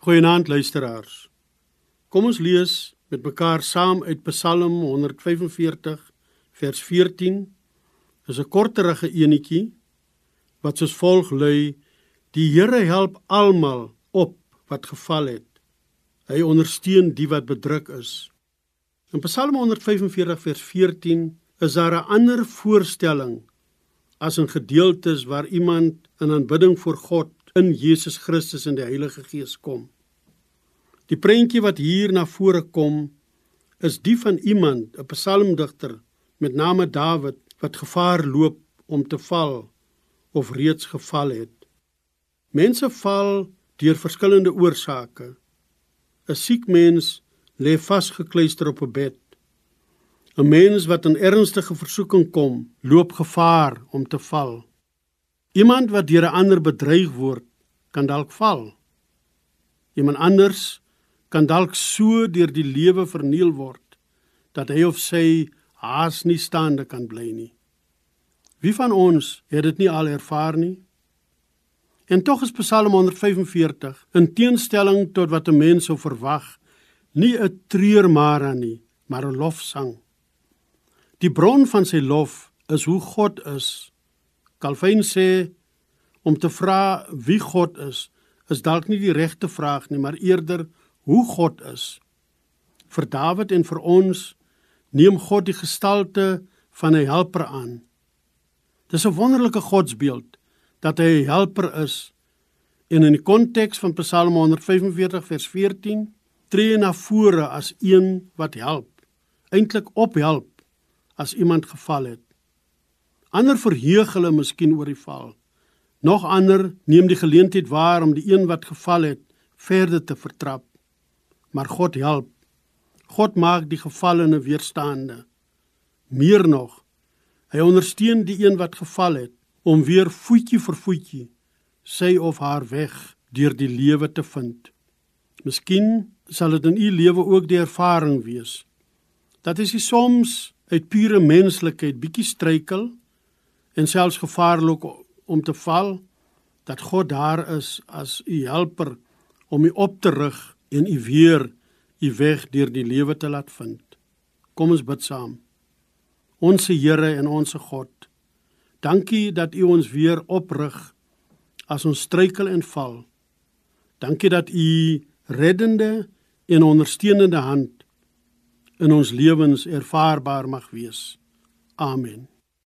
Goeienaand luisteraars. Kom ons lees met mekaar saam uit Psalm 145 vers 14. Dis 'n korterige enetjie wat soos volg lui: Die Here help almal op wat geval het. Hy ondersteun die wat bedruk is. In Psalm 145 vers 14 is daar 'n ander voorstelling as in gedeeltes waar iemand in aanbidding voor God in Jesus Christus en die Heilige Gees kom. Die prentjie wat hier na vore kom is die van iemand, 'n psalmdigter met name Dawid wat gevaar loop om te val of reeds geval het. Mense val deur verskillende oorsake. 'n Siek mens lê vasgekluister op 'n bed. 'n Mens wat in ernstige versoeking kom, loop gevaar om te val. Iemand wat deur 'n ander bedreig word, kan dalk val. Iemand anders kan dalk so deur die lewe verniel word dat hy of sy haas nie staande kan bly nie. Wie van ons het dit nie al ervaar nie? En tog is Psalm 145 in teenstelling tot wat 'n mens sou verwag, nie 'n treurmara nie, maar 'n lofsang. Die bron van sy lof is hoe God is Calvin sê om te vra wie God is, is dalk nie die regte vraag nie, maar eerder hoe God is. Vir Dawid en vir ons neem God die gestalte van 'n helper aan. Dis 'n wonderlike godsbeeld dat hy 'n helper is. En in die konteks van Psalm 145 vers 14 tree na vore as een wat help, eintlik ophelp as iemand geval het. Ander verheug hulle miskien oor die val. Nog ander neem die geleentheid waar om die een wat geval het verder te vertrap. Maar God help. God maak die gevallene weerstaande. Meer nog, hy ondersteun die een wat geval het om weer voetjie vir voetjie sy of haar weg deur die lewe te vind. Miskien sal dit in u lewe ook die ervaring wees dat as jy soms uit pure menslikheid bietjie struikel en selfs gevaarlik om te val dat God daar is as u helper om u op te rig en u weer u weg deur die lewe te laat vind. Kom ons bid saam. Onse Here en onse God, dankie dat u ons weer oprig as ons struikel en val. Dankie dat u reddende en ondersteunende hand in ons lewens ervaarbaar mag wees. Amen.